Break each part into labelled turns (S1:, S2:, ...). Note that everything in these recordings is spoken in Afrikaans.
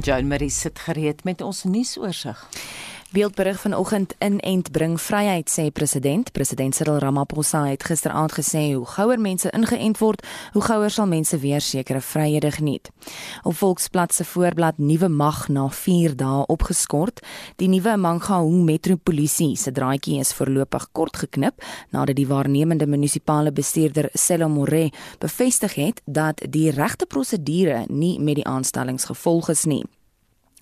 S1: En Joan Marie sit gereed met ons nuusoorseig.
S2: Beeldberig vanoggend in Ent bring vryheid sê president. President Cyril Ramaphosa het gisteraand gesê hoe gouer mense ingeënt word, hoe gouer sal mense weer sekere vryhede geniet. Op Volksblad se voorblad nuwe mag na 4 dae opgeskort. Die nuwe Mangaung Metropolisie se draadjie is voorlopig kort geknip nadat die waarnemende munisipale bestuurder Sello More bevestig het dat die regte prosedure nie met die aanstellings gevolg is nie.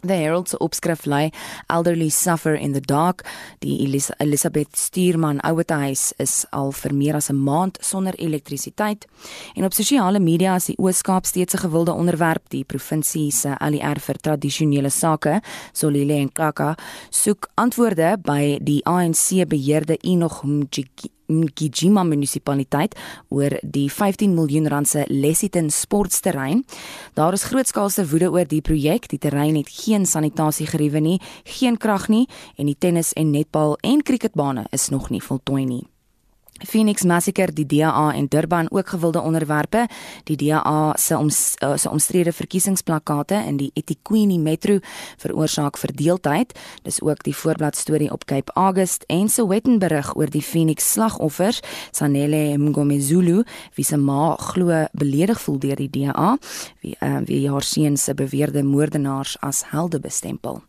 S2: The Herald se opskrif lei Elderly suffer in the dark. Die Elis Elizabeth Stuurman ouetehuis is al vir meer as 'n maand sonder elektrisiteit. En op sosiale media is die Oos-Kaap steeds 'n gewilde onderwerp. Die provinsie se ALR vir tradisionele sake, Solile en Kaka, soek antwoorde by die ANC beheerde Enoch Mjiki Ngijima munisipaliteit oor die 15 miljoen rand se Lessiton sportsterrein. Daar is grootskaalse woede oor die projek. Die terrein het geen sanitasiegeriewe nie, geen krag nie en die tennis en netbal en cricketbane is nog nie voltooi nie. Phoenix Massacre die DA en Durban ook gewilde onderwerpe. Die DA se om uh, se omstrede verkiesingsplakate in die eThekwini Metro veroorsaak verdeeldheid. Dis ook die voorblad storie op Cape August en se Wettenberg oor die Phoenix slagoffers Sanele Mngomezulu wie se ma glo beledig voel deur die DA wie uh, wie haar seuns se beweerde moordenaars as helde bestempel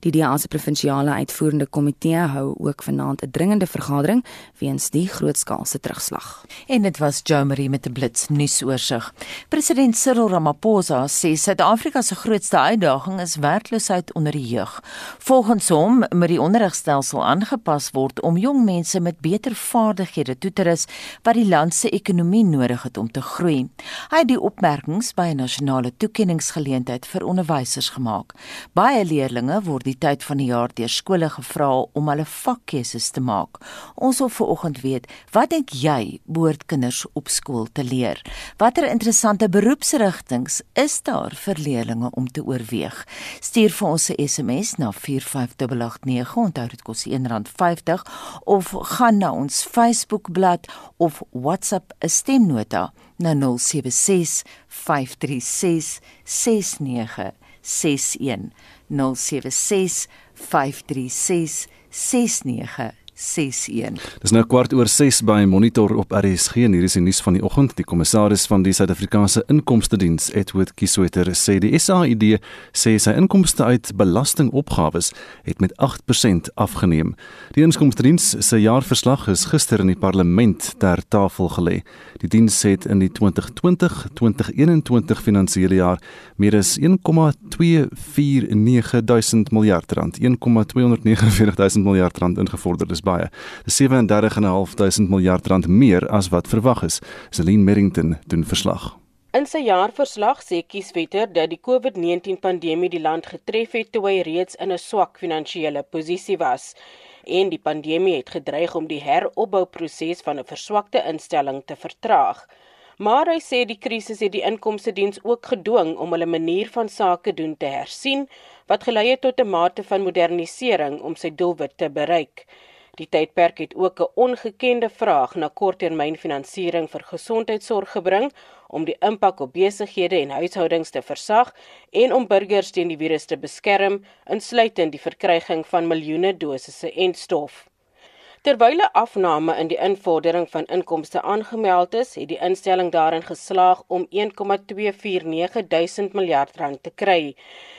S2: Die DA se provinsiale uitvoerende komitee hou ook vanaand 'n dringende vergadering weens die grootskaalse terugslag.
S1: En dit was Jo Marie met 'n blits nuusoorseig. President Cyril Ramaphosa sê Suid-Afrika se grootste uitdaging is werkloosheid onder die jeug. Volgens hom moet die onderrigstelsel aangepas word om jong mense met beter vaardighede toe te rus wat die land se ekonomie nodig het om te groei. Hy het die opmerkings by 'n nasionale toekenningsgeleentheid vir onderwysers gemaak. Baie leerders leerdlinge word die tyd van die jaar deur skole gevra om hulle vakkeuses te maak. Ons wil vanoggend weet, wat dink jy behoort kinders op skool te leer? Watter interessante beroepsrigtinge is daar vir leerdlinge om te oorweeg? Stuur vir ons 'n SMS na 45889, onthou dit kos R1.50 of gaan na ons Facebookblad of WhatsApp 'n stemnota na 076 536 6961 076 536 69 61.
S3: Dis nou kwart oor 6 by Monitor op RSG en hier is die nuus van die oggend. Die kommissaris van die Suid-Afrikaanse Inkomste Diens, Edward Kiswetter, sê die SAID sê sy inkomste uit belastingopgawes het met 8% afgeneem. Die Inkomste Diens se jaarverslag is gister in die parlement ter tafel gelê. Die diens het in die 2020-2021 finansiële jaar meer as 1,249 duisend miljard rand, 1,249 duisend miljard rand ingevorder. Dis baie. Dis 37.500 miljard rand meer as wat verwag is. Celine Merrington doen verslag.
S4: In sy jaarverslag sê Kieswetter dat die COVID-19 pandemie die land getref het toe hy reeds in 'n swak finansiële posisie was en die pandemie het gedreig om die heropbouproses van 'n verswakte instelling te vertraag. Maar hy sê die krisis het die inkomste diens ook gedwing om hulle manier van sake doen te hersien wat gelei het tot 'n mate van modernisering om sy doelwit te bereik. Die tydperk het ook 'n ongekende vraag na korttermynfinansiering vir gesondheidsorg gebring om die impak op besighede en huishoudings te versag en om burgers teen die virus te beskerm, insluitend die verkryging van miljoene dosisse en stof. Terwyl 'n afname in die invordering van inkomste aangemeld is, het die instelling daarin geslaag om 1,249 duisend miljard rand te kry.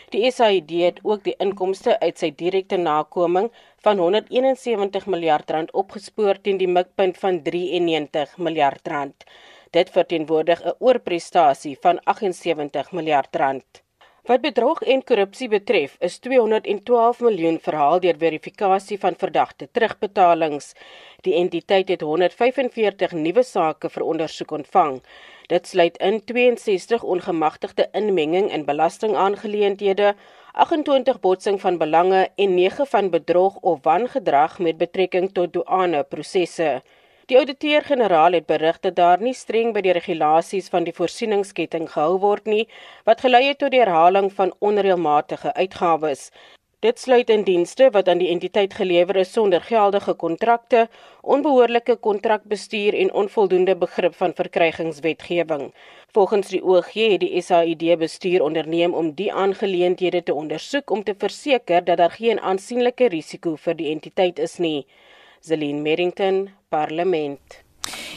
S4: Die SAID het ook die inkomste uit sy direkte nakoming van 171 miljard rand opgespoor teen die mikpunt van 93 miljard rand. Dit verteenwoordig 'n oorprestasie van 78 miljard rand. Wat bedrog en korrupsie betref, is 212 miljoen verhaal deur verifikasie van verdagte terugbetalings. Die entiteit het 145 nuwe sake vir ondersoek ontvang. Dit sluit in 62 ongemagtigde inmenging in belastingaangeleenthede, 28 botsing van belange en 9 van bedrog of wangedrag met betrekking tot douane prosesse. Die ouditeur-generaal het berig dat daar nie streng by die regulasies van die voorsieningsketting gehou word nie, wat gelei het tot die herhaling van onreëlmatige uitgawes. Dit sluit in dienste wat aan die entiteit gelewer is sonder geldige kontrakte, onbehoorlike kontrakbestuur en onvoldoende begrip van verkrygingswetgewing. Volgens die OG het die SAID bestuur onderneem om die aangeleenthede te ondersoek om te verseker dat daar geen aansienlike risiko vir die entiteit is nie. Zelin Merrington, Parlement.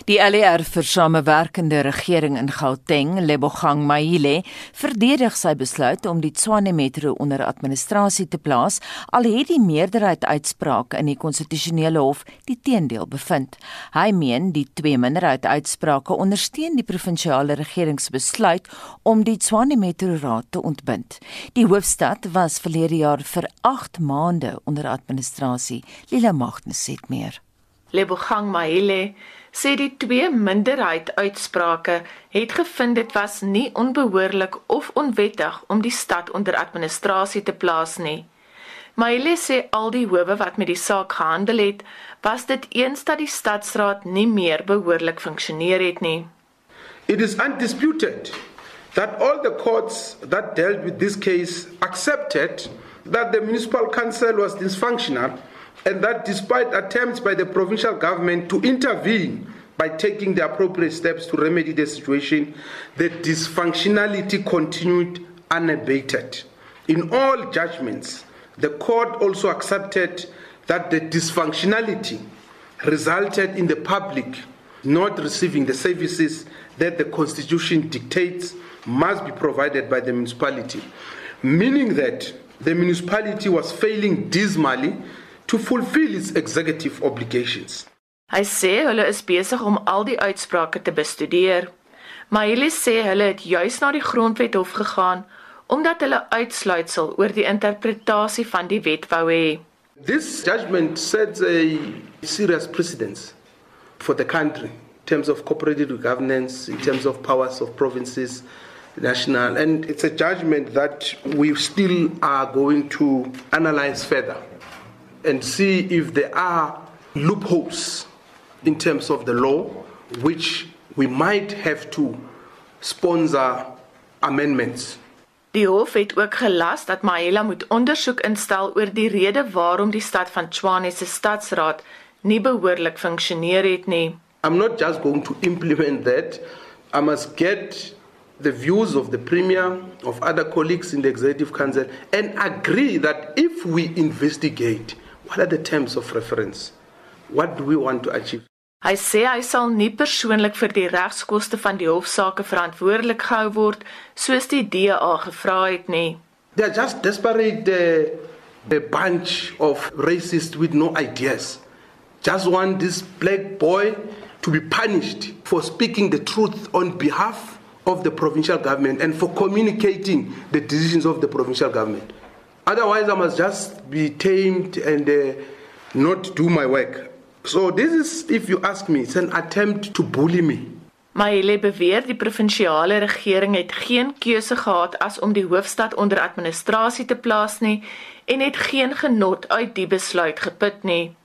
S1: Die LER vir samewerkende regering in Gauteng, Lebogang Maile, verdedig sy besluit om die Tshwane Metro onder administrasie te plaas, al het die meerderheid uitsprake in die konstitusionele hof die teendeel bevind. Hy meen die twee minderheid uitsprake ondersteun die provinsiale regering se besluit om die Tshwane Metro raad te ontbind. Die hoofstad was verlede jaar vir 8 maande onder administrasie. Lila Magnus sê meer.
S5: Lebogang Maile sê die twee minderheid uitsprake het gevind dit was nie onbehoorlik of onwettig om die stad onder administrasie te plaas nie. Maile sê al die howe wat met die saak gehandel het, was dit eens dat die stadsraad nie meer behoorlik funksioneer het nie.
S6: It is undisputed that all the courts that dealt with this case accepted that the municipal council was dysfunctional and that despite attempts by the provincial government to intervene by taking the appropriate steps to remedy the situation, the dysfunctionality continued unabated. In all judgments, the court also accepted that the dysfunctionality resulted in the public not receiving the services that the constitution dictates must be provided by the municipality, meaning that the municipality was failing dismally to fulfill its executive obligations.
S5: Hy sê hulle is besig om al die uitsprake te bestudeer. Hulle sê hulle het juis na die grondwet hof gegaan omdat hulle uitsluitsel oor die interpretasie van die wet wou hê.
S6: This judgment sets a serious precedence for the country in terms of cooperative governance, in terms of powers of provinces, national, and it's a judgment that we still are going to analyze further. And see if there are loopholes in terms of the law which we might have to sponsor amendments.
S5: Die hof het ook gelas dat Mahela moet ondersoek instel oor die rede waarom die stad van Tshwane se stadsraad nie behoorlik funksioneer het nie.
S6: I'm not just going to implement that. I must get the views of the premier of other colleagues in the executive council and agree that if we investigate What are the terms of reference? What do we want to achieve?
S5: Hy sê hy sal nie persoonlik vir die regskoste van die hofsaake verantwoordelik gehou word soos die DA gevra het nie.
S6: They are just desperate uh, a bunch of racists with no ideas. Just want this black boy to be punished for speaking the truth on behalf of the provincial government and for communicating the decisions of the provincial government. Otherwise, I must just be tamed and uh, not do my work. So, this is, if you ask me, it's an attempt to bully me.
S5: Maile beweer die provinsiale regering het geen keuse gehad as om die hoofstad onder administrasie te plaas nie en het geen genot uit die besluit geput nie.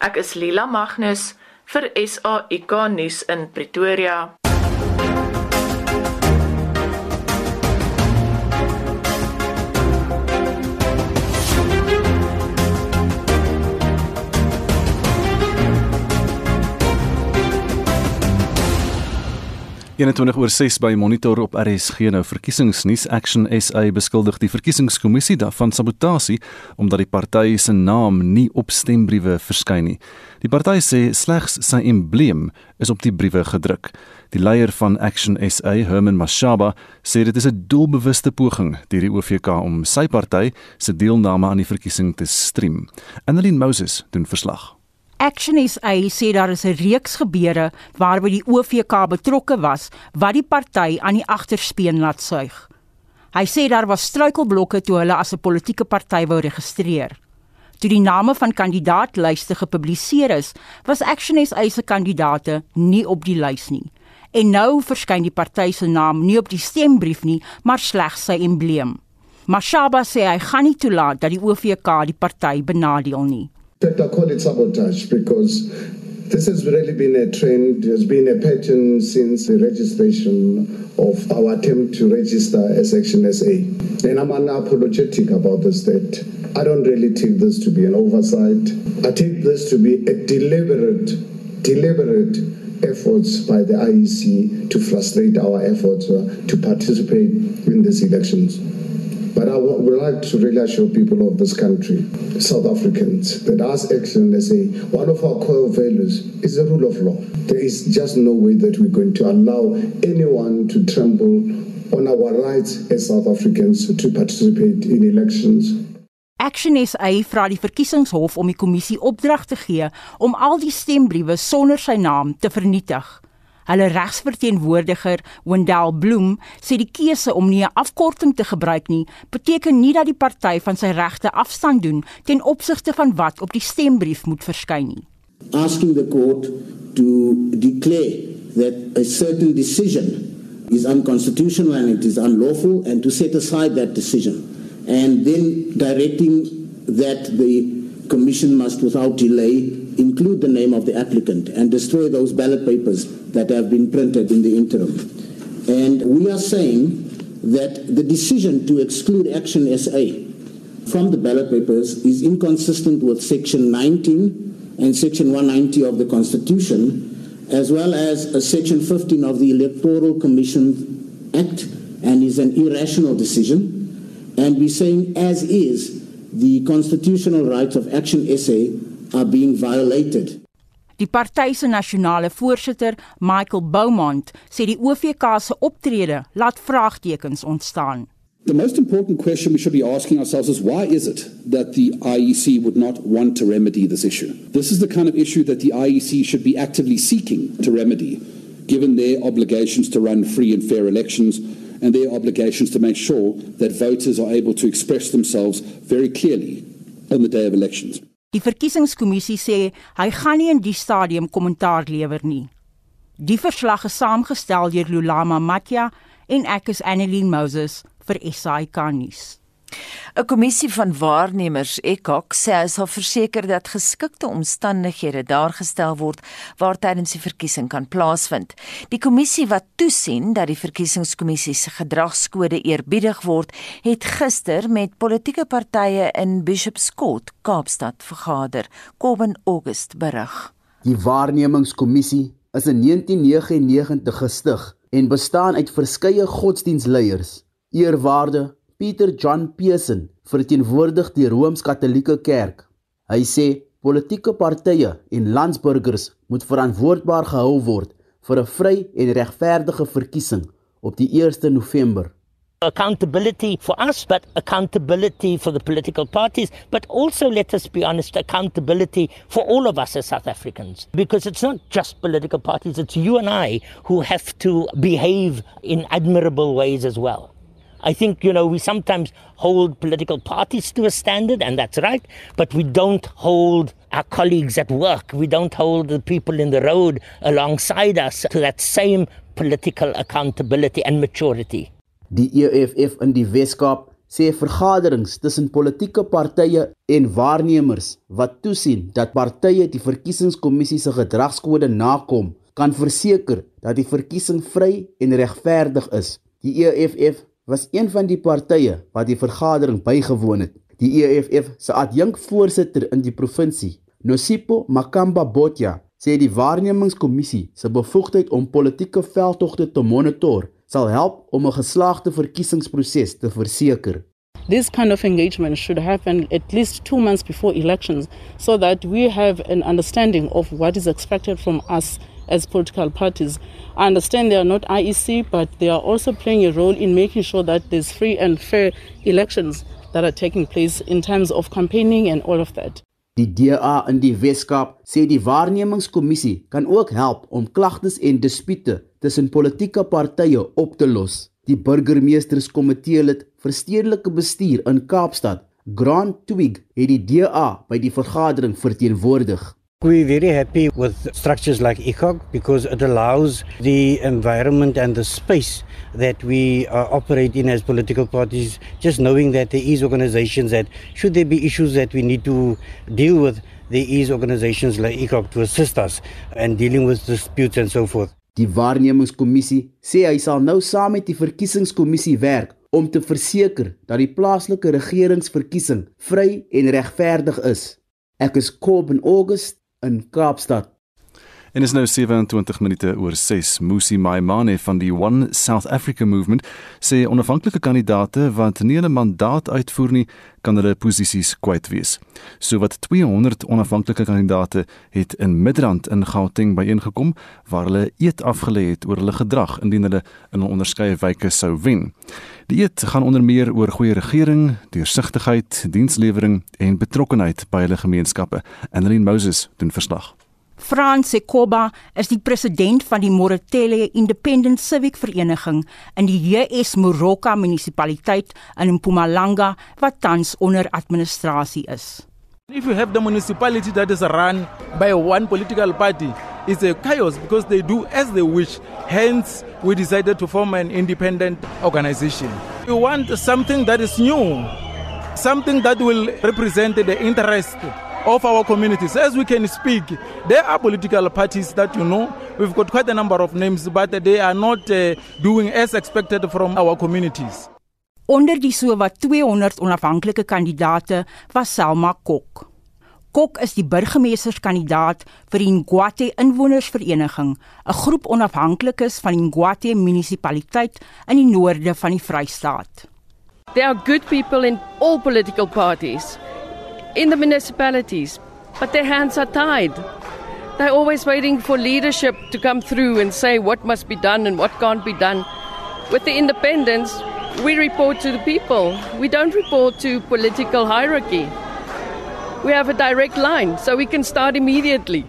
S5: Ek is Lila Magnus vir SAIK nuus in Pretoria.
S3: Enetwendig oor 6 by monitor op RSG nou verkiesingsnuus Action SA beskuldig die verkiesingskommissie daarvan sabotasie omdat die party se naam nie op stembriewe verskyn nie. Die party sê slegs sy embleem is op die briewe gedruk. Die leier van Action SA, Herman Mashaba, sê dit is 'n doelbewuste poging deur die OVK om sy party se deelname aan die verkiesing te stream. Annelien Moses doen verslag.
S7: Action SA sê daar is 'n reeks gebeure waarby die OVK betrokke was wat die party aan die agterspeen laat suig. Hy sê daar was struikelblokke toe hulle as 'n politieke party wou registreer. Toe die name van kandidaatlyste gepubliseer is, was Action SA se kandidaate nie op die lys nie. En nou verskyn die party se naam nie op die stembrief nie, maar slegs sy embleem. Mashaba sê hy gaan nie toelaat dat die OVK die party benadeel nie.
S8: I call it sabotage because This has really been a trend, there's been a pattern since the registration of our attempt to register as Action SA. And I'm unapologetic about this that I don't really take this to be an oversight. I take this to be a deliberate, deliberate efforts by the IEC to frustrate our efforts uh, to participate in these elections. But I would like to really assure people of this country, South Africans, that as Action SA, one of our core values is the rule of law. There is just no way that we're going to allow anyone to trample on our rights as South Africans to participate in elections.
S7: Action SA vra die verkiesingshof om die kommissie opdrag te gee om al die stembriewe sonder sy naam te vernietig. Hulle regsverteenwoordiger, Wendell Bloem, sê die keuse om nie 'n afkorting te gebruik nie, beteken nie dat die party van sy regte afstand doen ten opsigte van wat op die stembrief moet verskyn nie.
S9: Asking the court to declare that a certain decision is unconstitutional and it is unlawful and to set aside that decision and then directing that the commission must without delay include the name of the applicant and destroy those ballot papers that have been printed in the interim. And we are saying that the decision to exclude Action SA from the ballot papers is inconsistent with Section 19 and Section 190 of the Constitution, as well as uh, Section 15 of the Electoral Commission Act, and is an irrational decision. And we're saying, as is, the constitutional rights of Action SA are being violated.
S7: Die party se nasionale voorsitter, Michael Beaumont, sê die OVK se optrede laat vraagtekens ontstaan.
S10: The most important question we should be asking ourselves is why is it that the IEC would not want to remedy this issue? This is the kind of issue that the IEC should be actively seeking to remedy, given their obligations to run free and fair elections and their obligations to make sure that voters are able to express themselves very clearly on the day of elections.
S7: Die verkiesingskommissie sê hy gaan nie in die stadium kommentaar lewer nie. Die verslag is saamgestel deur Lulama Matja en ek is Annelien Moses vir SAK nuus.
S1: 'n Kommissie van waarnemers ECOC sê hy sal verseker dat geskikte omstandighede daar gestel word waar tydens die verkiesing kan plaasvind. Die kommissie wat toesien dat die verkiesingskommissie se gedragskode eerbiedig word, het gister met politieke partye in Bishopscourt, Kaapstad vergader. Kobben August berig.
S11: Die waarnemingskommissie is in 1999 gestig en bestaan uit verskeie godsdienstleiers, eerwaarde Peter John Pearson verteenwoordig die Rooms-Katolieke Kerk. Hy sê politieke partye en landsburgers moet verantwoordbaar gehou word vir 'n vry en regverdige verkiesing op die 1 November.
S12: Accountability for us, but accountability for the political parties, but also, let us be honest, accountability for all of us as South Africans. Because it's not just political parties, it's you and I who have to behave in admirable ways as well. I think, you know, we sometimes hold political parties to a standard, and that's right, but we don't hold our colleagues at work, we don't hold the people in the road alongside us to that same political accountability and maturity.
S11: Die EFF in die Weskaap sê vergaderings tussen politieke partye en waarnemers wat toesien dat partye die verkiesingskommissie se gedragskode nakom, kan verseker dat die verkiesing vry en regverdig is. Die EFF was een van die partye wat die vergadering bygewoon het. Die EFF se adjunkvoorsitter in die provinsie, Nosipo Makamba Botja, sê die waarnemingskommissie se bevoegdheid om politieke veldtogte te monitor sal help om 'n geslaagde verkiesingsproses te verseker.
S13: This kind of engagement should happen at least 2 months before elections so that we have an understanding of what is expected from us as political parties. I understand they are not IEC, but they are also playing a role in making sure that there's free and fair elections that are taking place in terms of campaigning and all of that.
S11: Die DA in die Weskaap sê die waarnemingskommissie kan ook help om klagtes en dispute tussen politieke partye op te los. Die burgemeesterskomitee lid vir stedelike bestuur in Kaapstad, Grant Twig, het die DA by die vergadering verteenwoordig.
S14: We're very happy with structures like ECOG because it allows the environment and the space that we uh, operate in as political parties, just knowing that there is organizations that should there be issues that we need to deal with, there is organizations like ECOG to assist us in dealing with disputes and so forth.
S11: Die waarnemingskommissie sê hy sal nou saam met die verkiesingskommissie werk om te verseker dat die plaaslike regeringsverkiesing vry en regverdig is. Ek is Kob in August in Kaapstad.
S3: En is nou 27 minute oor 6. Musi Maimane van die One South Africa Movement sê onafhanklike kandidaate wat nie 'n mandaat uitvoer nie, kan hulle posisies kwyt wees. Sowat 200 onafhanklike kandidaate het in Midrand in Gauteng byeengekom waar hulle eet afgelê het oor hulle gedrag indien hulle in 'n onderskeie wyke sou wen. Die eet gaan onder meer oor goeie regering, deursigtigheid, dienslewering en betrokkenheid by hulle gemeenskappe. Annelien Moses doen verslag.
S7: Frans Sekoba is die president van die Moretele Independent Civic Vereniging in die JS Moroka munisipaliteit in Mpumalanga wat tans onder administrasie is.
S15: If you have the municipality that is run by one political party, it's a chaos because they do as they wish. Hence, we decided to form an independent organization. We want something that is new, something that will represent the interest of our communities. As we can speak, there are political parties that you know, we've got quite a number of names, but they are not uh, doing as expected from our communities.
S7: Onder die sowat 200 onafhanklike kandidate was Selma Kok. Kok is die burgemeesterskandidaat vir die Ngwate Inwonersvereniging, 'n groep onafhanklikes van die Ngwate munisipaliteit in die noorde van die Vrystaat.
S16: There are good people in all political parties in the municipalities, but their hands are tied. They're always waiting for leadership to come through and say what must be done and what can't be done. With the independents, we report to the people. We don't report to political hierarchy. We have a direct line, so we can start immediately.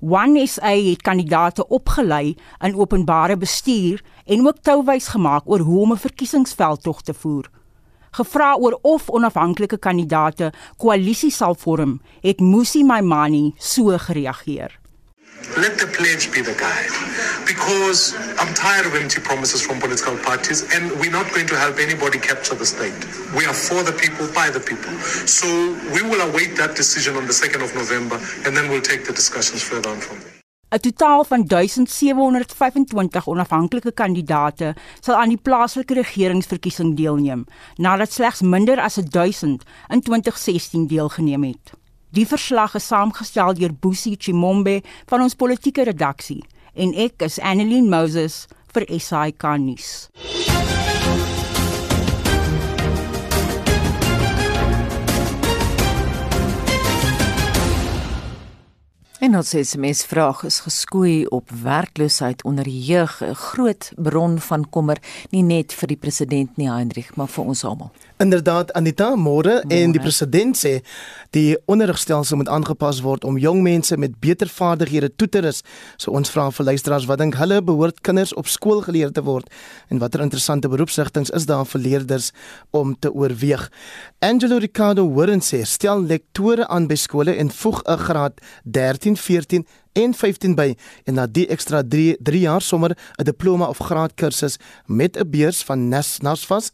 S7: One SA het kandidate opgelei in openbare bestuur en ook touwys gemaak oor hoe om 'n verkiesingsveldtog te voer. Gevra oor of onafhanklike kandidate koalisie sal vorm, het Musi Maimani so gereageer.
S17: Let the pledge be the guide. Because I'm tired of empty promises from political parties, and we're not going to help anybody capture the state. We are for the people, by the people. So we will await that decision on the 2nd of November, and then we'll take the discussions further on from there.
S7: 'n Totaal van 1725 onafhanklike kandidaate sal aan die plaaslike regeringsverkiesing deelneem, nadat slegs minder as 1000 in 2016 deelgeneem het. Die verslag is saamgestel deur Boesie Chimombe van ons politieke redaksie en ek is Annelien Moses vir SAK nuus.
S1: En ons SMS vraag is geskoei op werkloosheid onder die jeug, 'n groot bron van kommer nie net vir die president nie Hendrik, maar vir ons almal.
S18: Inderdaad Anita môre en die president sê die onderrigstelsel moet aangepas word om jong mense met beter vaardighede toe te rus. So ons vra vir luisteraars wat dink hulle behoort kinders op skool geleer te word en watter interessante beroepsrigtinge is daar vir leerders om te oorweeg. Angelo Ricardo Warren sê stel lektore aan by skole en voeg 'n graad 13, 14 en 15 by en na die ekstra 3 3 jaar sommer 'n diploma of graadkursus met 'n beurs van NSFAS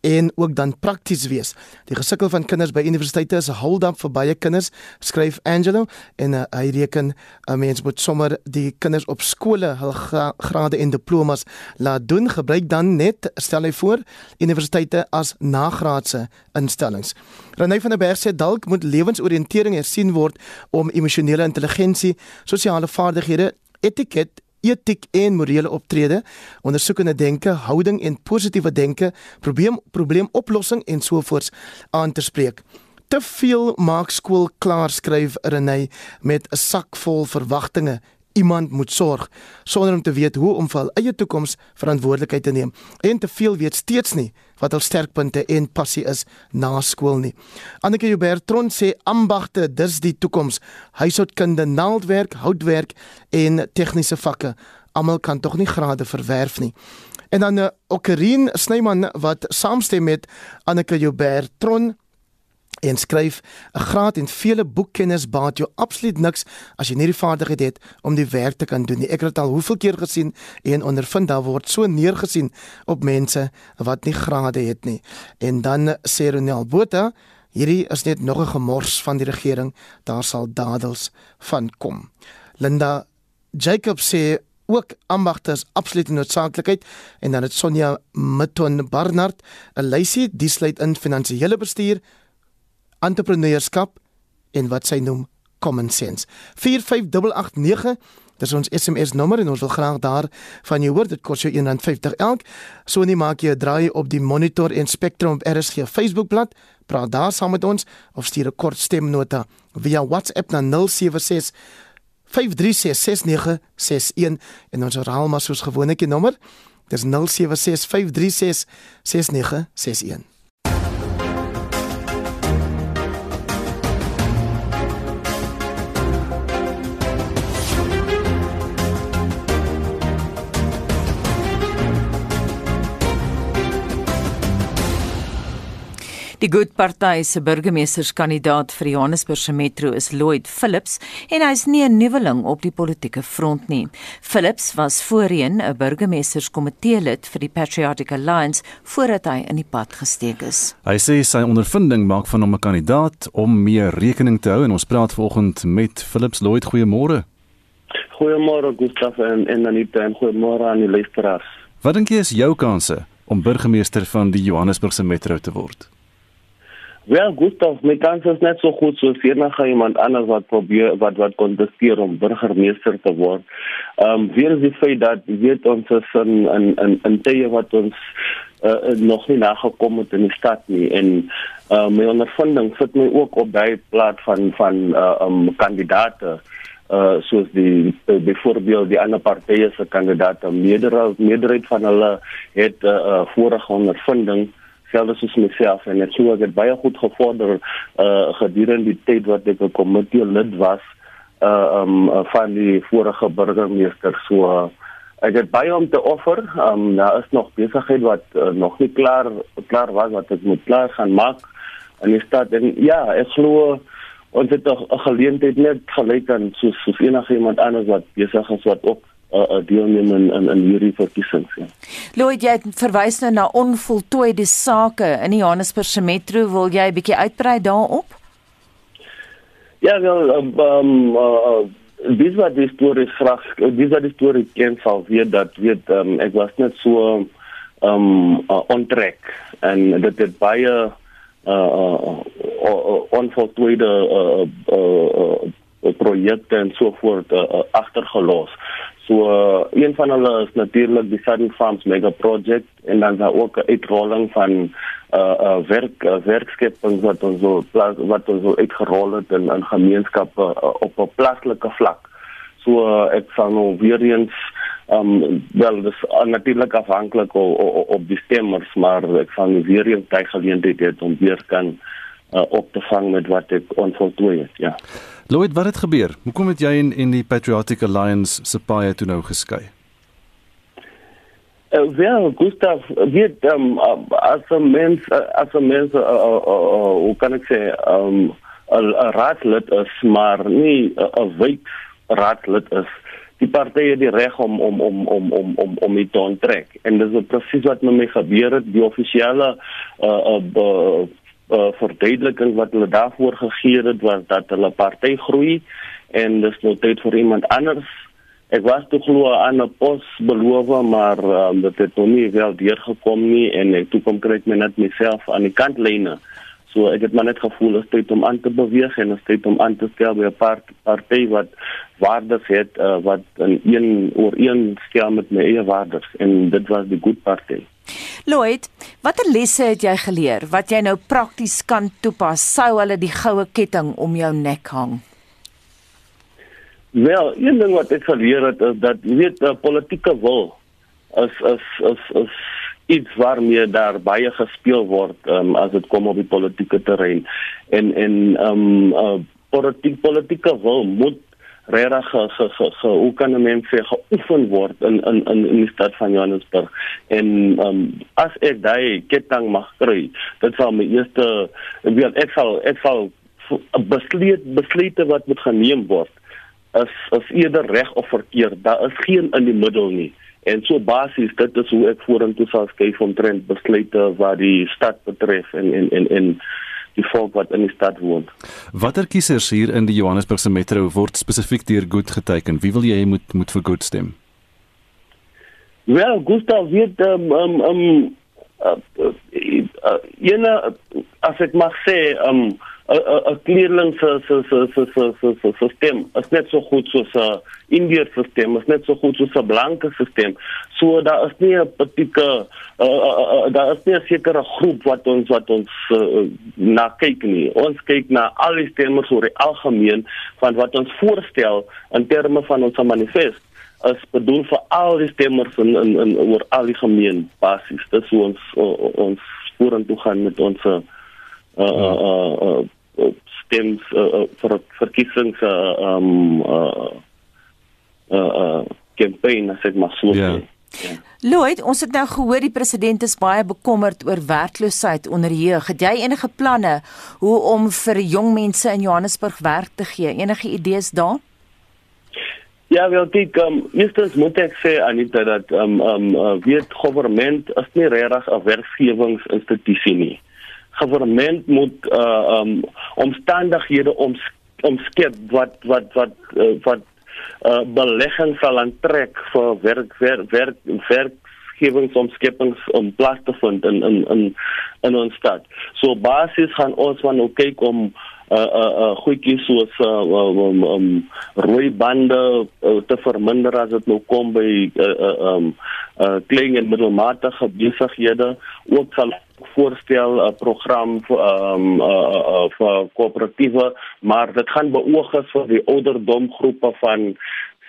S18: en ook dan prakties wees. Die gesukkel van kinders by universiteite is 'n hold-up vir baie kinders, skryf Angelo en uh, hy reken 'n uh, mens moet sommer die kinders op skole hul gra grade en diplomas laat doen. Gebruik dan net stel hy voor universiteite as nagraadse instellings. Renée van der Berg sê dalk moet lewensoriëntering hersien word om emosionele intelligensie, sosiale vaardighede, etiket etiek en morele optrede, ondersoekende denke, houding en positiewe denke, probleem probleemoplossing en sovoorts aan te spreek. Te veel maak skool klaar skryf Renay met 'n sak vol verwagtinge iemand moet sorg sonder om te weet hoe om vir hul eie toekoms verantwoordelikheid te neem en te veel weet steeds nie wat hul sterkpunte en passie is na skool nie. Anneke Hubertron sê ambagte dis die toekoms. Huishoudkunde, naaldwerk, houtwerk en tegniese vakke. Almal kan tog nie grade verwerf nie. En dan 'n uh, Okarien Snyman wat saamstem met Anneke Hubertron en skryf 'n graad en vele boekkennis baat jou absoluut niks as jy nie die vaardigheid het om die werk te kan doen nie. Ek het dit al hoeveel keer gesien en ondervind daar word so neergesien op mense wat nie grade het nie. En dan sê Ronel Botha Hierdie is net nog 'n gemors van die regering. Daar sal dadels van kom. Linda Jacob sê ook ambagte is absoluut noodsaaklikheid en dan het Sonja Mitton Barnard 'n lysie die sluit in finansiële bestuur, entrepreneurskap en wat sy noem common sense. 45889 Dis ons SMS nommer en ons wil graag daar van jou hoor. Dit kos jou R1.50 elk. So net maak jy 'n draai op die Monitor en Spectrum op RSG Facebookblad. Praat daar saam met ons of stuur 'n kort stemnota via WhatsApp na 076 5366961 en ons herhaal maar soos gewoonlik die nommer. Dis 076
S1: Die Good Party se burgemeesterskandidaat vir Johannesburg se metro is Lloyd Phillips en hy is nie 'n nuweling op die politieke front nie. Phillips was voorheen 'n burgemeesterskomitee lid vir die Patriotic Alliance voordat hy in die pad gesteek is.
S3: Hy sê sy ondervinding maak van hom 'n kandidaat om meer rekening te hou en ons praat vanoggend met Phillips Lloyd. Goeiemôre.
S19: Goeiemôre Gustaf en en Anita en goeiemôre aan die luisteraars.
S3: Wat dink jy is jou kanse om burgemeester van die Johannesburgse metro te word?
S19: Wel, Gustav, my kans is net so goed soos enige iemand anders wat probeer wat wat kontesteer om burgemeester te word. Ehm um, weer is die feit dat weet ons is in in in, in tye wat ons uh, nog nie nagekom het in die stad nie. En uh, my ondervinding sit my ook op daai plaas van van uh, um kandidate uh soos die uh, byvoorbeeld die ander partye se kandidate meerderheid meerderheid van hulle het 'n uh, uh, vorige ondervinding selfs soos myself en ek sou dit baie goed gevorder uh gedurende die tyd wat ek 'n komitee lid was uh um van die vorige burgemeester. So uh, ek het baie om te offer. Um daar is nog besigheid wat uh, nog nie klaar klaar was wat ek moet klaar gaan maak in die stad. En ja ek glo ons het 'n geleentheid net gelyk aan soos, soos enige iemand anders wat besig is wat ook uh, uh, deelneem in in, in hierdie verkiesings. Ja.
S1: Lloyd, jy verwys nou na onvoltooide sake in die Johannesburgse metro. Wil jy 'n bietjie uitbrei daarop?
S19: Ja, wel, ehm um, uh, dis wat die storie graag, dis wat die storie ken sal weet dat weet um, ek was net so ehm um, uh, ontrek en dit het baie uh, uh, uh, onvoltooide uh, uh, uh, projekte en so voort uh, uh, agtergelos. So uh, een van hulle is natuurlik die Southern Farms Mega Project en dan daar ook 'n uitrolling van uh uh werk uh, werkskeping wat ons so plaas wat ons so uitgerol het in in gemeenskappe uh, op 'n plaaslike vlak. So uh, ek sal nou weer eens um wel dis uh, natuurlik afhanklik op op die stemmers maar ek sal nou weer eens tyd geleentheid hê om weer kan uh, op te vang met wat ek onvoltooi het. Ja.
S3: Lloyd, wat het gebeur? Hoekom het jy en en die Patriotic Alliance se paie toe nou geskei?
S19: Uh, wel, Gustav, weet um, uh, as 'n mens as 'n mens uh, uh, uh, kan ek sê, um 'n raadslid is, maar nie 'n wyk raadslid is. Die partye die reg om om om om om om om dit te onttrek. En dis presies wat met my gebeur het. Die offisiële uh, uh, uh, verduideliking wat hulle daarvoor gegee het was dat hulle party groei en dis nou tyd vir iemand anders. Ek was toe glo aan 'n pos beloof maar um, dit het nog nie wel deurgekom nie en ek toe kom kry ek my net myself aan die kant lyne. So ek het maar net gevoel dit is tyd om aan te beweeg en dit is tyd om aan te stel by 'n paar party wat waardes het uh, wat in een oor een stel met my eie waardes en dit was die Good Party.
S1: Lloyd, watter lesse het jy geleer wat jy nou prakties kan toepas sou hulle die goue ketting om jou nek hang?
S19: Wel, een ding wat ek geleer het is dat jy weet 'n politieke wil is is is is iets waarmee daar baie gespeel word um, as dit kom op die politieke terrein en en ehm um, uh, politiek politieke wil moet regtig ge, ge, ge hoe kan 'n mens sê geoefen word in in in in die stad van Johannesburg? En um, as ek daai ketting mag kry dit sal my eerste weet ek sal ek sal besluit besluite wat moet geneem word is is eerder reg of verkeerd. Daar is geen in die middel nie. En so basies dit is hoe ek vorentoe sal skuif omtrent besluite wat die stad betref en en en en die volk wat in die stad woon.
S3: Watter kiesers hier in die Johannesburgse metro word spesifiek deur Good geteken? Wie wil jy moet moet vir Good stem?
S19: Wel, Gustav weet um um um uh, uh, uh, ene as ek mag sê um 'n kleerling se se se se se se se sisteem is net so goed soos 'n Indiër sisteem, is net so goed soos 'n blanke sisteem. So daar is nie 'n petieke uh, uh, uh, daar is nie 'n sekere groep wat ons wat ons uh, na kyk nie. Ons kyk na al die stemmers oor die algemeen van wat ons voorstel in terme van ons manifest as bedoel vir al die stemmers in in, in oor al die gemeen basis. Dis hoe ons uh, ons vorentoe gaan met ons uh, uh, uh, uh, stems uh, vir verkiesings uh um uh uh campaign as ek maar so sê. Yeah.
S1: Ja. Lloyd, ons het nou gehoor die president is baie bekommerd oor werkloosheid onder jeug. Het jy enige planne hoe om vir jong mense in Johannesburg werk te gee? Enige idees daar?
S19: Ja, wel kyk, um, eerstens moet ek sê Anita dat um um uh, weet government is nie regtig 'n werkgewingsinstitusie nie regering moet uh um omstandighede om omskep wat wat wat uh, wat uh belegging sal aantrek vir werk werk werk werkgewingsomskepings om plaas te vind in in in in ons stad. So basies gaan ons van nou kyk om uh uh, uh goedjies soos uh um, um rooi bande uh, te verminder as dit nou kom by uh, uh um uh klein en middelmatige besighede. Ook sal voorstel 'n uh, program vir um uh, uh, uh vir koöperatiewe maar dit gaan beoog is vir die ouderdomgroepe van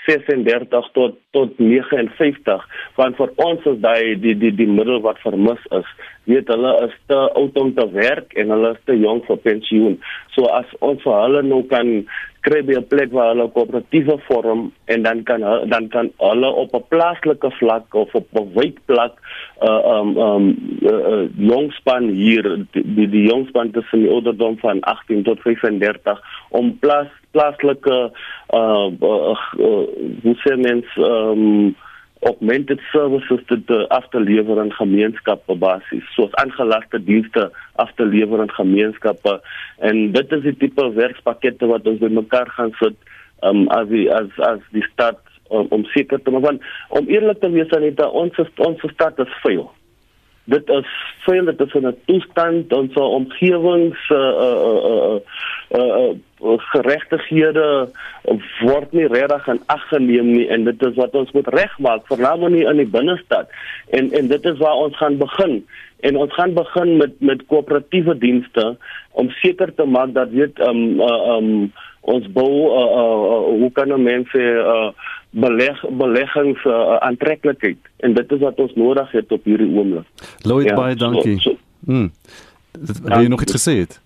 S19: 36 tot tot 59 want vir ons is daai die die die middel wat vermis is. Weet hulle is te oud om te werk en hulle is te jonk vir pensioen. So as ons vir hulle nou kan kry by 'n plek waar hulle koöperatiewe vorm en dan kan dan kan hulle op 'n plaaslike vlak of op 'n wijkplek uh um um uh, uh, jongspan hier die die, die jongspan tussen die ouderdom van 18 tot 35 om plaas plaaslike uh, uh, uh hoe sê mens um augmented services te, te aflewer in gemeenskappe basis soos aangelaste dienste aflewer in gemeenskappe. En dit is die tipe werkspakkette wat ons bymekaar gaan sit um, as die, as as die stad om, om seker te maak. Om eerlik te wees aan dit ons ons stad is veel dit is veel dit is 'n toestand ons omgewings uh, uh, uh, uh, uh, geregtighede word nie regtig in ag geneem nie en dit is wat ons moet regmaak veral nie in die binnestad en en dit is waar ons gaan begin en ons gaan begin met met koöperatiewe dienste om seker te maak dat weet um uh, um ons bou uh, uh, uh, hoe kan mense uh, beleg beleggings uh, aantreklikheid en dit is wat ons nodig het op hierdie oomblik.
S3: Lloyd ja, baie dankie. So, so. Hmm. Het jy nog iets gesê het?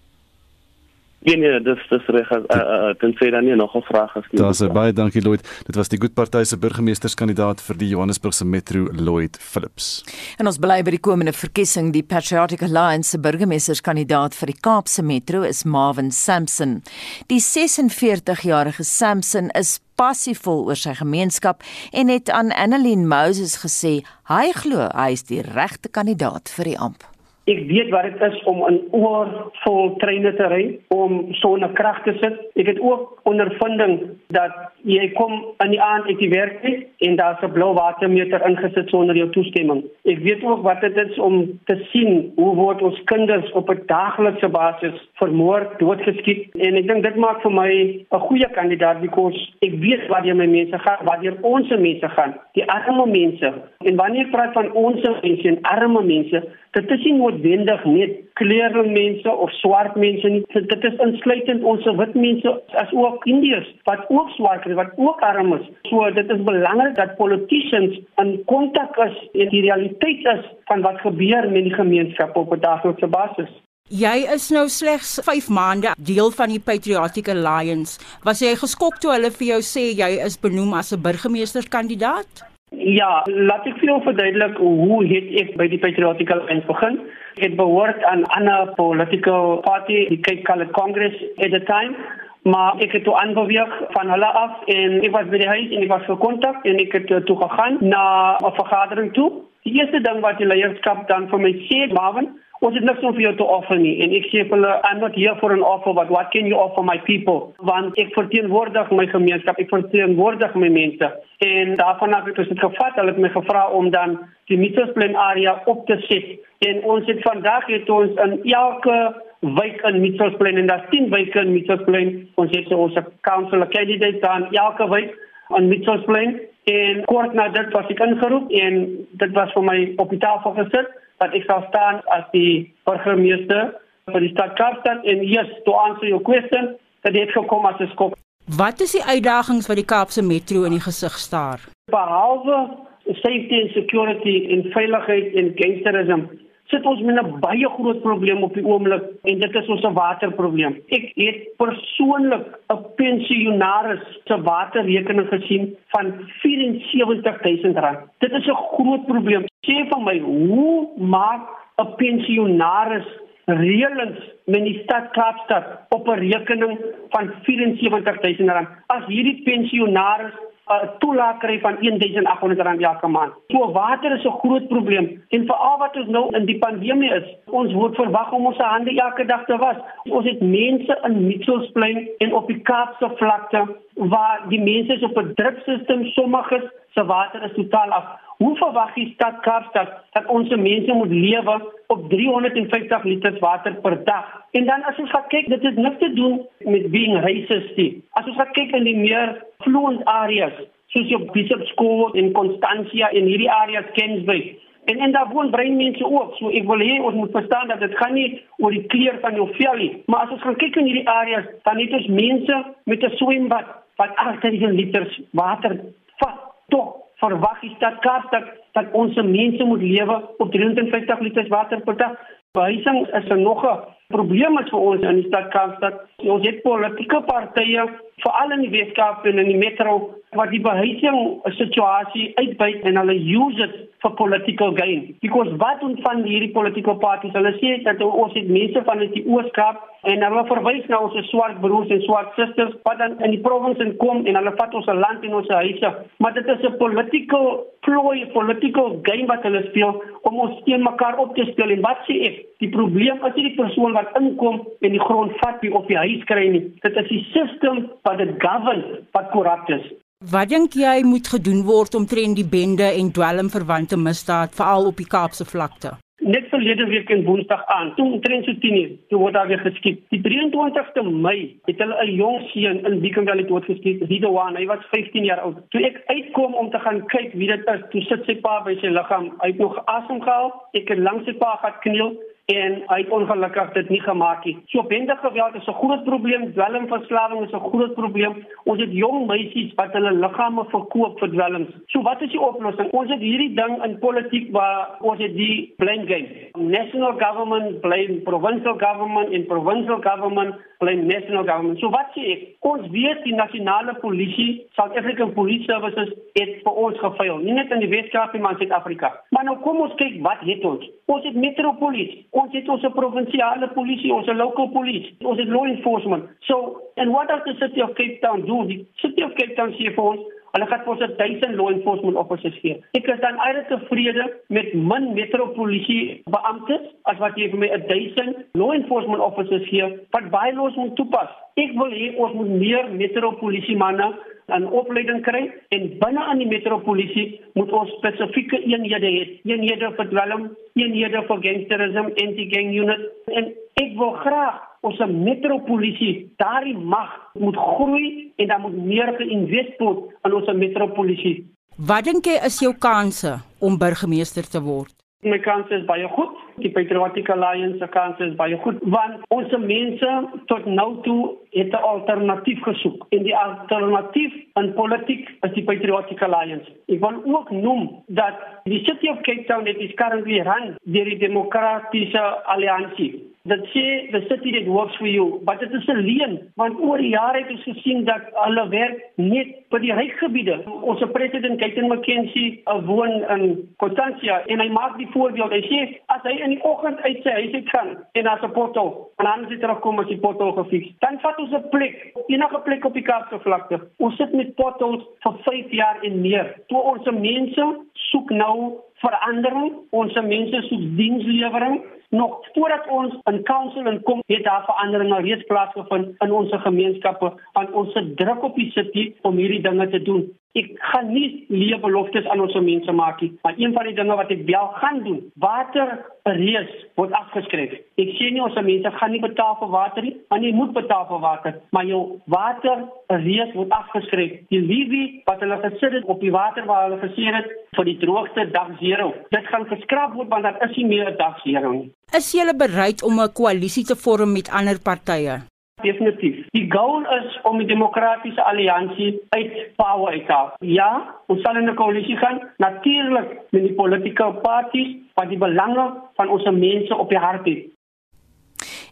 S19: Nee nee, dis dis reg as uh, uh, dan sê dan nie nog 'n vraag as nie.
S3: Daar's baie dankie Lloyd. Dit was die Good Party se burgemeesterskandidaat vir die Johannesburgse Metro Lloyd Phillips.
S1: En ons bly by die komende verkiesing. Die Patriotic Alliance se burgemeesterskandidaat vir die Kaapse Metro is Marvin Sampson. Die 46-jarige Sampson is passievol oor sy gemeenskap en het aan Annelien Moses gesê hy glo hy is die regte kandidaat vir die amp.
S20: Ek weet wat dit is om in oorvol treine te ry om sonnekrag te sit. Ek het ook ondervinding dat jy kom in die aand uit die werk uit en daar's 'n blou watermeter ingesit sonder jou toestemming. Ek weet ook wat dit is om te sien hoe word ons kinders op 'n daaglikse basis vermoor, doodgeskiet en ek dink dit maak vir my 'n goeie kandidaat because ek weet wat jy my mense gaan, wat jy ons mense gaan, die arme mense. En wanneer ek praat van ons mense en arme mense, dit is nie noodwendig net kleurmense of swart mense nie. Dit is insluitend ons wit mense as ook Indiërs wat ook swart is, wat ook arm is. So dit is belangrik dat politicians in kontak is en die realiteit is van wat gebeur met die gemeenskap op 'n daaglikse basis.
S7: Jy is nou slegs 5 maande deel van die Patriotic Alliance. Was jy geskok toe hulle vir jou sê jy is benoem as 'n burgemeesterskandidaat?
S20: Ja, laat ek vir jou verduidelik hoe het ek by die Patriotic Alliance begin. Ek behoort aan 'n ander political party, die Cape Coloured Congress at the time, maar ek het toe aanbeweeg van hulle af en ek was by die huis en ek was gekontak en ek het toe gegaan na 'n vergadering toe. Die eerste ding wat die leierskap dan vir my sê, Marvin, ons het niks om vir jou te offer nie. En ek sê vir hulle I'm not here for an offer but what can you offer my people? Want ek verteenwoordig my gemeenskap ek verteenwoordig my mense. En daarvan af het ons dit gevat. Hulle het my gevra om dan die Mitchells Plain area op te sit. En ons het vandag het ons in elke wijk in Mitchells Plain en daar's 10 wyke in Mitchells Plain ons het ons council candidate dan elke wijk in Mitchells Plain en kort na dit was ek ingeroep en dit was vir my op die tafel gesit dat ek sal staan as die burgemeester vir die stad Kaapstad en yes, to answer your question, dat dit gekom as 'n skok.
S7: Wat is die uitdagings wat die Kaapse Metro in die gesig staar?
S20: Behalwe safety and security en veiligheid en gangsterisme sit ons met 'n baie groot probleem op die oomblik en dit is ons waterprobleem. Ek het persoonlik 'n pensionaris se waterrekening gesien van R74000. Dit is 'n groot probleem. Sê vir my, hoe maak 'n pensionaris reëlings met die stad Kaapstad op 'n rekening van R74000? As hierdie pensionaris 'n toelaag kry van R1800 elke maand. So water is 'n groot probleem en veral wat ons nou in die pandemie is. Ons word verwag om ons hande elke dag te was. Ons het mense in Mitchells Plain en op die Kaapse vlakte waar die mense is op 'n dripstelsel sommiges se water is totaal af. Hoe verwag die stad Kaapstad dat ons mense moet lewe op 350 liter water per dag? En dan as ons gaan kyk, dit het niks te doen met being racist nie. As ons gaan kyk in die meer fluent areas, soos jou Bishop School in Constantia en hierdie areas Kensbury, En en daar woon brein mense ook. So ek wil hê ons moet verstaan dat dit gaan nie oor die kleur van jou vel nie, maar as ons gaan kyk in hierdie areas, dan het ons mense met 'n swembad wat 8000 liter water vat. Tog verwag die stad Kaapstad dat ons mense moet lewe op 350 liter water per dag. Behuising is 'n nog 'n probleem vir ons in die stad Kaapstad. Ons het politieke partye, veral in die Weskaap en in die metro, wat die behuising situasie uitbuit en hulle use dit vir political gain. Because wat ontvang hierdie political parties? Hulle sê dat ons het mense van die Ooskaap en hulle verwys na ons swart broers en swart susters wat dan in die provinsie kom en hulle vat ons land en ons huise. Maar dit is 'n political ploy, political game wat hulle speel om ons teen mekaar op te speel en wat sê ek? Die probleem is nie die persoon wat inkom en die grond vat nie of die huis kry nie. Dit is die stelsel wat dit govern wat korrup is.
S7: Wat dink jy moet gedoen word om teen die bende en dwelmverwante misdaad veral op die Kaapse vlakte?
S20: Net verlede week in Woensdag aan, toe omtrent so 10 uur, toe word daar weer geskiet. Die 23ste Mei het hulle 'n jong seun in Valley doodgeskiet, Ridoan. Hy was 15 jaar oud. Toe ek uitkom om te gaan kyk wie dit is, toe sit sy pa by sy liggaam. Hy het nog asem gehaal. Ek het langs sy pa gaan kniel en hy het ongelukkig dit nie gemaak nie. So bende geweld is 'n groot probleem, dwelmverslawing is 'n groot probleem. Ons het jong meisies wat hulle liggame verkoop vir dwelms. So wat is die oplossing? Ons het hierdie ding in politiek waar ons het die blame game. National government blame provincial government en provincial government blame national government. So wat sê ek? Ons weet die nasionale polisie, South African Police Services het vir ons gefaal. Nie net in die Weskaap nie, maar in Suid-Afrika. Maar nou kom ons kyk wat het ons? Ons het metropolisie Ons het ons provinsiale polisie, ons local police, ons het law enforcement. So, and what does the city of Cape Town do? The city of Cape Town sê vir ons, hulle gaan vir ons 1000 law enforcement officers gee. Ek is dan uit tevrede met min metropolisie beamptes as wat jy vir my 1000 law enforcement officers gee wat bylaws moet toepas. Ek wil hê ons moet meer metropolisie manne 'n opleiding kry en binne aan die metropolisie moet ons spesifieke eenhede hê. Eenhede vir dwelm, eenhede vir gangsterisme, anti-gang unit en ek wil graag ons metropolisie daardie mag moet groei en dan moet meer geïnvesteer word in ons metropolisie.
S7: Wat dink jy is jou kanse om burgemeester te word?
S20: My kans is baie goed. Die Patriotic Alliance se kans is baie goed want ons mense tot nou toe het 'n alternatief gesoek. En die alternatief in politiek is die Patriotic Alliance. Ek wil ook noem dat die City of Cape Town het is currently run deur die Demokratiese Alliansie dat sê the city that works for you but dit is 'n leen want oor die jare het ons gesien dat hulle werk net vir die ryk gebiede ons president Kaitin McKenzie woon in Constantia en hy maak die voorbeeld. Hy sê as hy in die oggend uit sy huis uit gaan en as 'n portal en dan sit daar kom as die portal gefiks. Dan vat ons 'n plek enige plek op die Kaapse vlakte. Ons sit met portals vir 5 jaar en meer. Toe ons mense soek nou verandering. Ons mense soek dienslewering. Nog voordat ons in counseling kom, het daar verandering al reeds plaasgevind in ons gemeenskappe. Want ons se druk op die city om hierdie dinge te doen. Ek gaan nie leë beloftes aan ons mense maak nie, maar een van die dinge wat ek wel gaan doen, water reus word afgeskryf. Ek sê nie ons mense gaan nie betaal vir water nie, maar jy moet betaal vir water, maar jou water reus word afgeskryf. Die liefie wat hulle gesit het op die water waar hulle gesê het vir die droogte dag 0, dit gaan geskraap word want daar is nie meer 'n dag 0 nie.
S7: Is jy bereid om 'n koalisie te vorm met ander partye?
S20: Definitief. Die doel is om die demokratiese alliansie uit power uit te haal. Ja, ons sal in 'n koalisie gaan, natuurlik met die politieke parties wat die belange van ons mense op die hart het.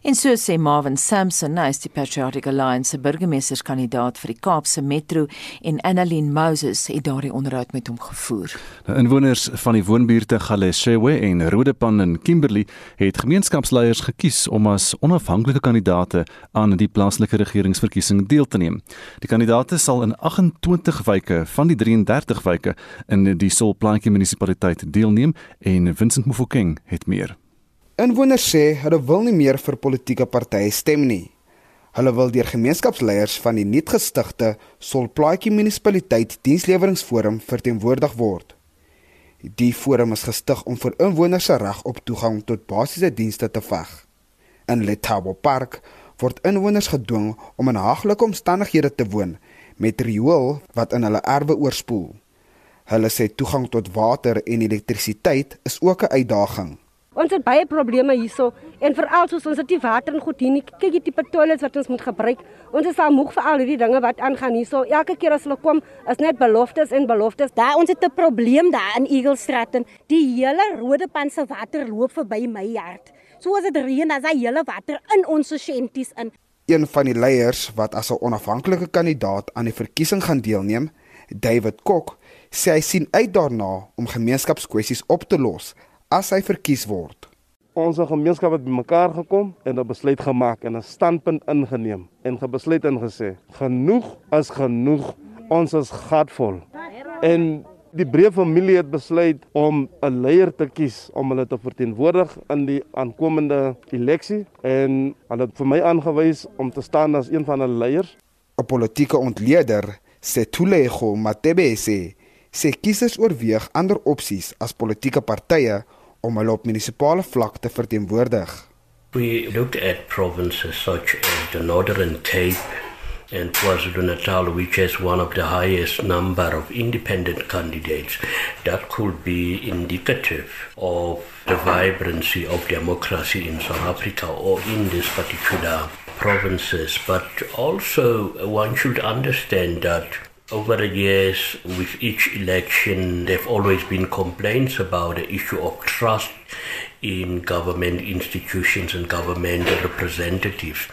S1: En so sê Marvin Sampson, hy is die Patriotic Alliance se burgemeesterskandidaat vir die Kaapse Metro en Annalyn Moses het daardie onderhoud met hom gevoer.
S3: Nou inwoners van die woonbuurte Galeshewe en Rodepan in Kimberley het gemeenskapsleiers gekies om as onafhanklike kandidaate aan die plaaslike regeringsverkiesing deel te neem. Die kandidaate sal in 28 wyke van die 33 wyke in die Solplaatjie munisipaliteit deelneem en Vincent Mofokeng het meer.
S21: Inwoners sê hulle wil nie meer vir politieke partye stem nie. Hulle wil deur gemeenskapsleiers van die nuutgestigte Solplaatjie munisipaliteit diensleweringsforum verteenwoordig word. Die forum is gestig om vir inwoners se reg op toegang tot basiese dienste te veg. In Letabo Park word inwoners gedwing om in haglike omstandighede te woon met riool wat in hulle erwe oorspoel. Hulle sê toegang tot water en elektrisiteit is ook 'n uitdaging.
S22: Ons het baie probleme hierso en veral soos ons het die water en goed hier nie kyk jy tipe toilets wat ons moet gebruik. Ons is al moeg vir al hierdie dinge wat aangaan hierso. Elke keer as hulle kom is net beloftes en beloftes.
S23: Daar ons het 'n probleem daar in Eaglestraat en die hele Rodepan se water loop verby my hart. So as dit reën, dan is hy hele water in ons shanties in.
S21: Een van die leiers wat as 'n onafhanklike kandidaat aan die verkiesing gaan deelneem, David Kok, sê hy sien uit daarna om gemeenskapskwessies op te los as hy verkies word.
S24: Ons gemeenskap het bymekaar gekom en 'n besluit gemaak en 'n standpunt ingeneem en gebesluit en gesê: "Genoeg is genoeg. Ons is gatvol." En die breë familie het besluit om 'n leier te kies om hulle te verteenwoordig in die aankomende eleksie en hulle het vir my aangewys om te staan as een van hulle leiers.
S21: 'n Politieke ontleder, Setulego Matebese, sê kiesers oorweeg ander opsies as politieke partye om hulle op munisipale vlak te verteenwoordig.
S25: We looked at provinces such as the Northern Cape and KwaZulu-Natal, which has one of the highest number of independent candidates. That could be indicative of the vibrancy of democracy in South Africa or in these particular provinces. But also, one should understand that over the years, with each election, there have always been complaints about the issue of trust in government institutions and government representatives.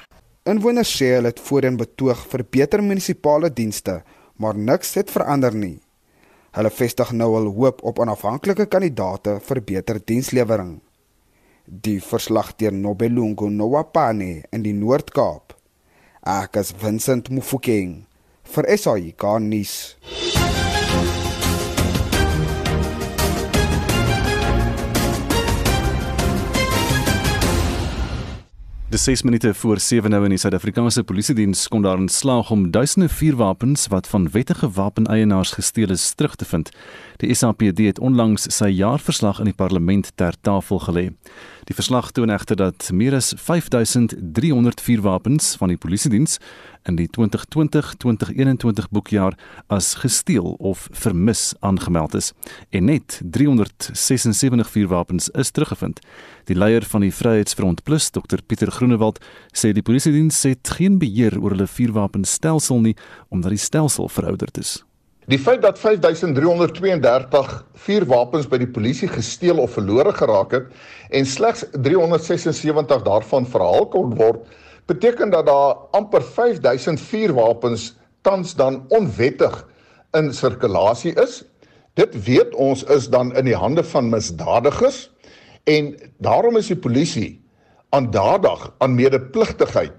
S21: Inwoners sê hulle het voorheen betoog vir beter munisipale dienste, maar niks het verander nie. Hulle vestig nou al hoop op onafhanklike kandidaate vir beter dienslewering. Die verslag deur Nobelungu Nowapane in die Noord-Kaap. Ek is Vincent Mufokeng vir SAIK nuus.
S3: Dis 6 minute voor 7 nou in die Suid-Afrikaanse Polisie diens kon daar in slaag om duisende vuurwapens wat van wettige wapeneienaars gesteel is terug te vind. Die SAPD het onlangs sy jaarverslag in die parlement ter tafel gelê. Die verslag toon egter dat meer as 5300 vuurwapens van die polisiediens in die 2020-2021 boekjaar as gesteel of vermis aangemeld is en net 376 vuurwapens is teruggevind. Die leier van die Vryheidsfront Plus, Dr Pieter Groenewald, sê die polisiediens het geen beheer oor hulle vuurwapenstelsel nie omdat die stelsel verouderd is.
S26: Die feit dat 5332 vuurwapens by die polisie gesteel of verlore geraak het en slegs 376 daarvan verhaal kon word, beteken dat daar amper 5000 vuurwapens tans dan onwettig in sirkulasie is. Dit weet ons is dan in die hande van misdadigers en daarom is die polisie aandadig aan medepligtigheid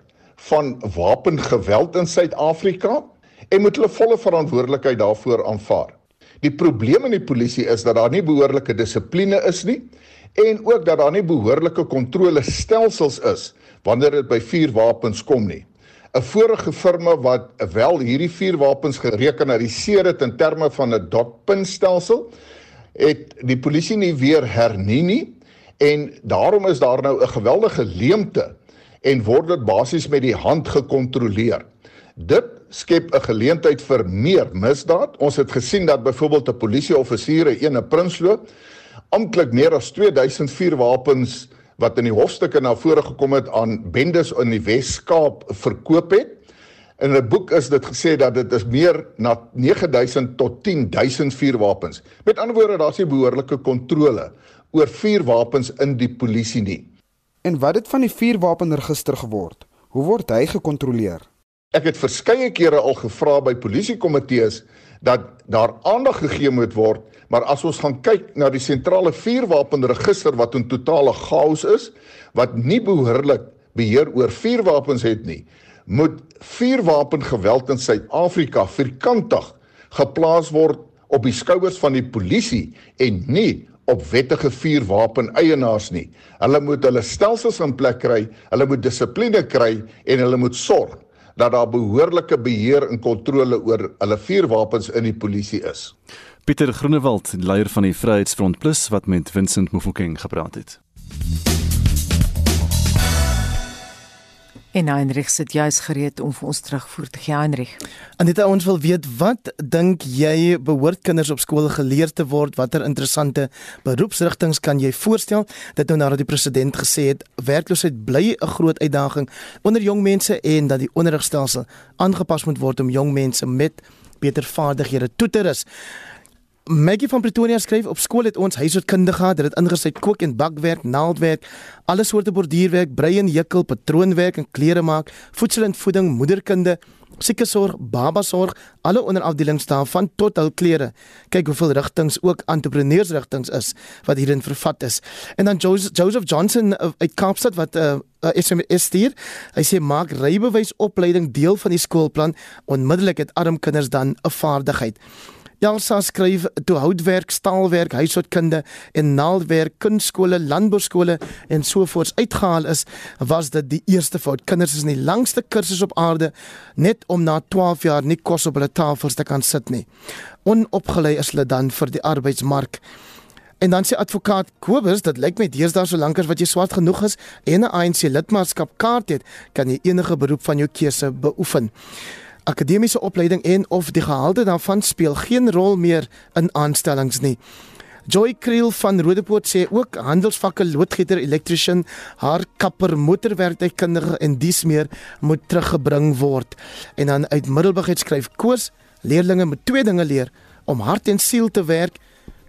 S26: van wapengeweld in Suid-Afrika en moet hulle volle verantwoordelikheid daarvoor aanvaar. Die probleem in die polisie is dat daar nie behoorlike dissipline is nie en ook dat daar nie behoorlike kontrolestelsels is wanneer dit by vuurwapens kom nie. 'n Vorige firma wat wel hierdie vuurwapens gerekenariseer het in terme van 'n dotpunstelsel, het die polisie nie weer hernie nie en daarom is daar nou 'n geweldige leemte en word dit basies met die hand gekontroleer. Dit skep 'n geleentheid vir meer misdaad. Ons het gesien dat byvoorbeeld 'n polisieoffisier in 'n Prinsloo amptelik meer as 2000 vuurwapens wat in die hofstukke na vore gekom het aan bendes in die Wes-Kaap verkoop het. In 'n boek is dit gesê dat dit is meer na 9000 tot 10000 vuurwapens. Met ander woorde, daar's nie behoorlike kontrole oor vuurwapens in die polisie nie.
S21: En wat het van die vuurwapenregister geword? Hoe word hy gekontroleer?
S26: Ek het verskeie kere al gevra by polisiekomitees dat daar aandag gegee moet word Maar as ons gaan kyk na die sentrale vuurwapenregister wat 'n totale chaos is, wat nie behoorlik beheer oor vuurwapens het nie, moet vuurwapengeweld in Suid-Afrika vierkantig geplaas word op die skouers van die polisie en nie op wettige vuurwapen eienaars nie. Hulle moet hulle stelsels in plek kry, hulle moet dissipline kry en hulle moet sorg dat daar behoorlike beheer en kontrole oor hulle vuurwapens in die polisie is.
S3: Pieter Groenewald, leier van die Vryheidsfront Plus wat met Vincent Mofokeng gepraat het.
S1: En Heinrich sit juis gereed om vir ons terugvoer te gee, Heinrich.
S18: Anita, ons wil weet wat dink jy behoort kinders op skool geleer te word? Watter interessante beroepsrigtinge kan jy voorstel? Dit nou nadat die president gesê het werkloosheid bly 'n groot uitdaging onder jong mense en dat die onderrigstelsel aangepas moet word om jong mense met beter vaardighede toe te rus. Maggie van Pretoria skryf op skool het ons huishoudkundige gehad, dit het ingesluit kook en bakwerk, naaldwerk, alle soorte borduurwerk, brei en hekel, patroonwerk en klere maak, voedsel en voeding, moederkunde, siekesorg, babasorg, alle onderafdelings daarvan tot hul klere. Kyk hoeveel rigtings ook entrepreneursrigtings is wat hierin vervat is. En dan Joseph Johnson uh, uit Kaapstad wat 'n uh, uh, SMS stuur. Hy sê maak rybewysopleiding deel van die skoolplan. Onmiddellik het arm kinders dan 'n vaardigheid. Elsa skryf toe houtwerk, staalwerk, huishoudkunde en naaldwerk kunskole, landbouskole en sovoorts uitgehaal is, was dit die eerste fout. Kinders is in die langste kursus op aarde net om na 12 jaar nie kos op hulle tafels te kan sit nie. Onopgelei is hulle dan vir die arbeidsmark. En dan sê advokaat Kobus, dit lyk my deesdae so lank as wat jy swart genoeg is en 'n ANC lidmaatskap kaart het, kan jy enige beroep van jou keuse beoefen akademiese opleiding en of die gehalte daarvan speel geen rol meer in aanstellings nie. Joy Kriel van Rodepoort sê ook handelsvakke loodgieter, elektriesien, haar kapper, motorwerktuigkundige en dies meer moet teruggebring word. En dan uit Middelburg het skryf Koos, leerdlinge moet twee dinge leer: om hart en siel te werk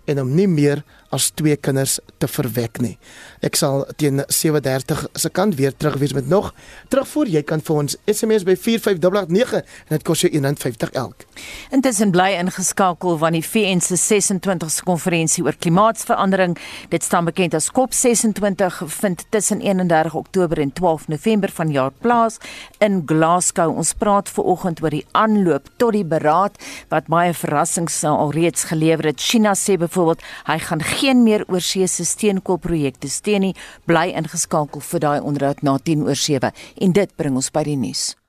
S18: en om nie meer as twee kinders te verwek nie. Ek sal teen 7:30 se kant weer terug wees met nog terugvoer. Jy kan vir ons SMS by 45889 en dit kos jou R1.50 elk.
S1: Intussen bly ingeskakel van die VN se 26ste konferensie oor klimaatsverandering. Dit staan bekend as COP26 vind tussen 31 Oktober en 12 November vanjaar plaas in Glasgow. Ons praat ver oggend oor die aanloop tot die beraad wat baie verrassings alreeds gelewer het. China sê byvoorbeeld hy gaan geen meer oorsese steenkoolprojekte steun nie, bly ingeskakel vir daai onderhoud na 10 oor 7 en dit bring ons by die nuus.